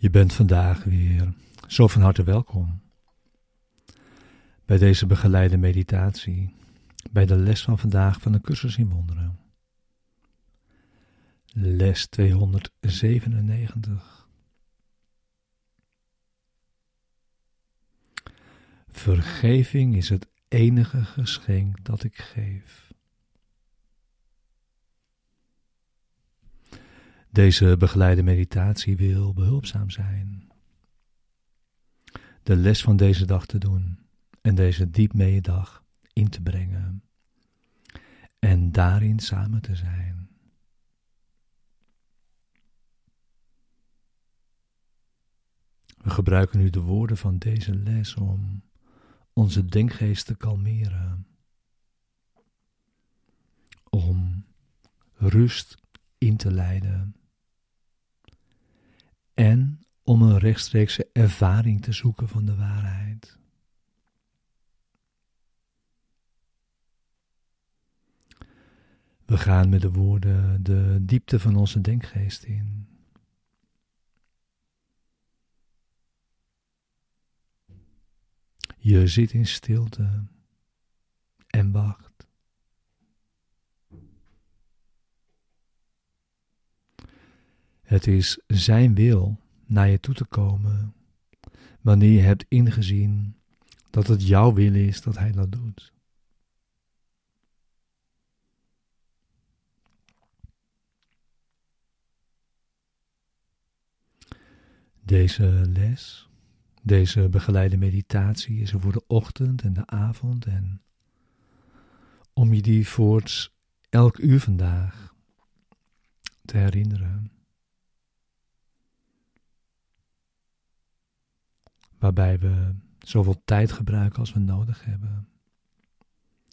Je bent vandaag weer zo van harte welkom bij deze begeleide meditatie, bij de les van vandaag van de cursus in wonderen. Les 297. Vergeving is het enige geschenk dat ik geef. Deze begeleide meditatie wil behulpzaam zijn. De les van deze dag te doen en deze diep dag in te brengen. En daarin samen te zijn. We gebruiken nu de woorden van deze les om onze denkgeest te kalmeren. Om rust in te leiden en om een rechtstreekse ervaring te zoeken van de waarheid. We gaan met de woorden de diepte van onze denkgeest in. Je zit in stilte en wacht. Het is Zijn wil naar je toe te komen wanneer je hebt ingezien dat het jouw wil is dat Hij dat doet. Deze les, deze begeleide meditatie is er voor de ochtend en de avond en om je die voorts elk uur vandaag te herinneren. Waarbij we zoveel tijd gebruiken als we nodig hebben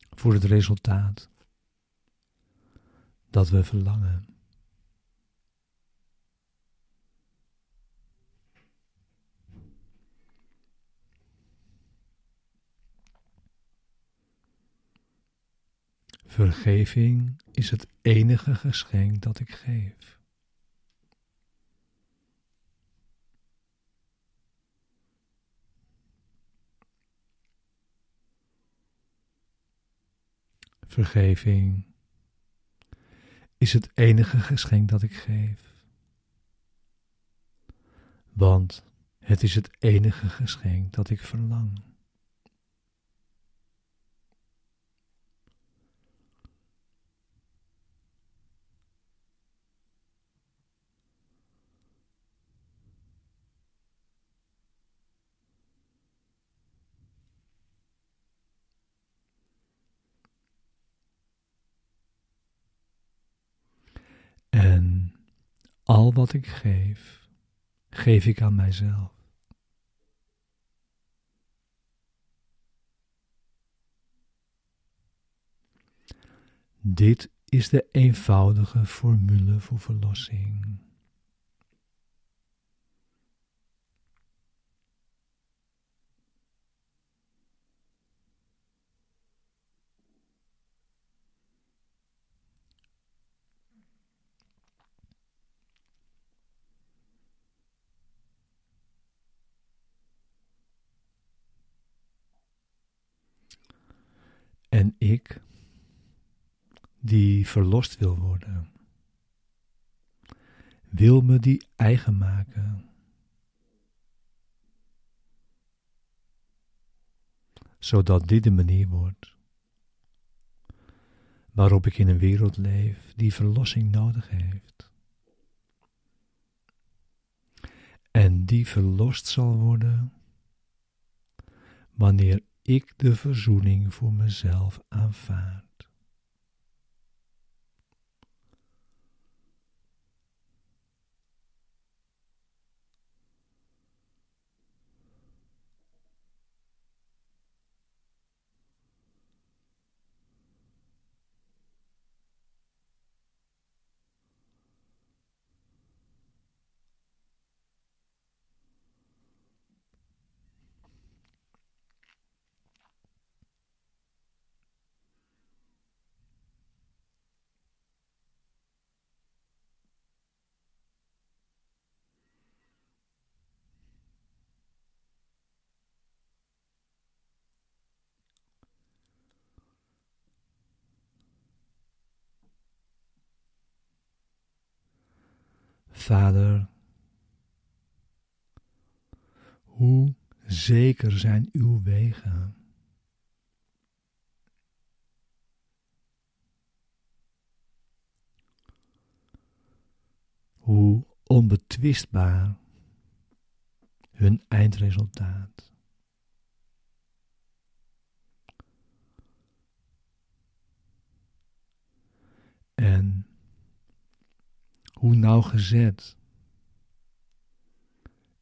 voor het resultaat dat we verlangen. Vergeving is het enige geschenk dat ik geef. Vergeving is het enige geschenk dat ik geef. Want het is het enige geschenk dat ik verlang. En al wat ik geef, geef ik aan mijzelf. Dit is de eenvoudige formule voor verlossing. En ik, die verlost wil worden, wil me die eigen maken. Zodat dit de manier wordt waarop ik in een wereld leef die verlossing nodig heeft. En die verlost zal worden wanneer ik de verzoening voor mezelf aanvaard. Vader, hoe zeker zijn uw wegen. Hoe onbetwistbaar hun eindresultaat. En hoe nauwgezet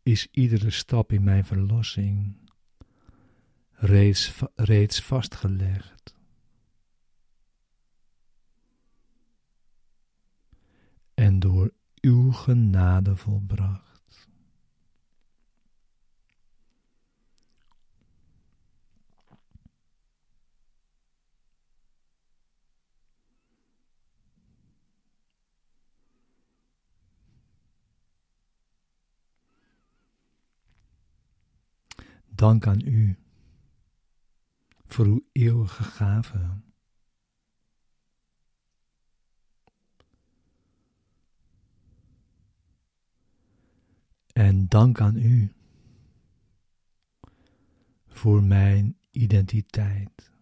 is iedere stap in mijn verlossing reeds, reeds vastgelegd. En door uw genade volbracht. Dank aan u voor uw eeuwige gave. En dank aan u voor mijn identiteit.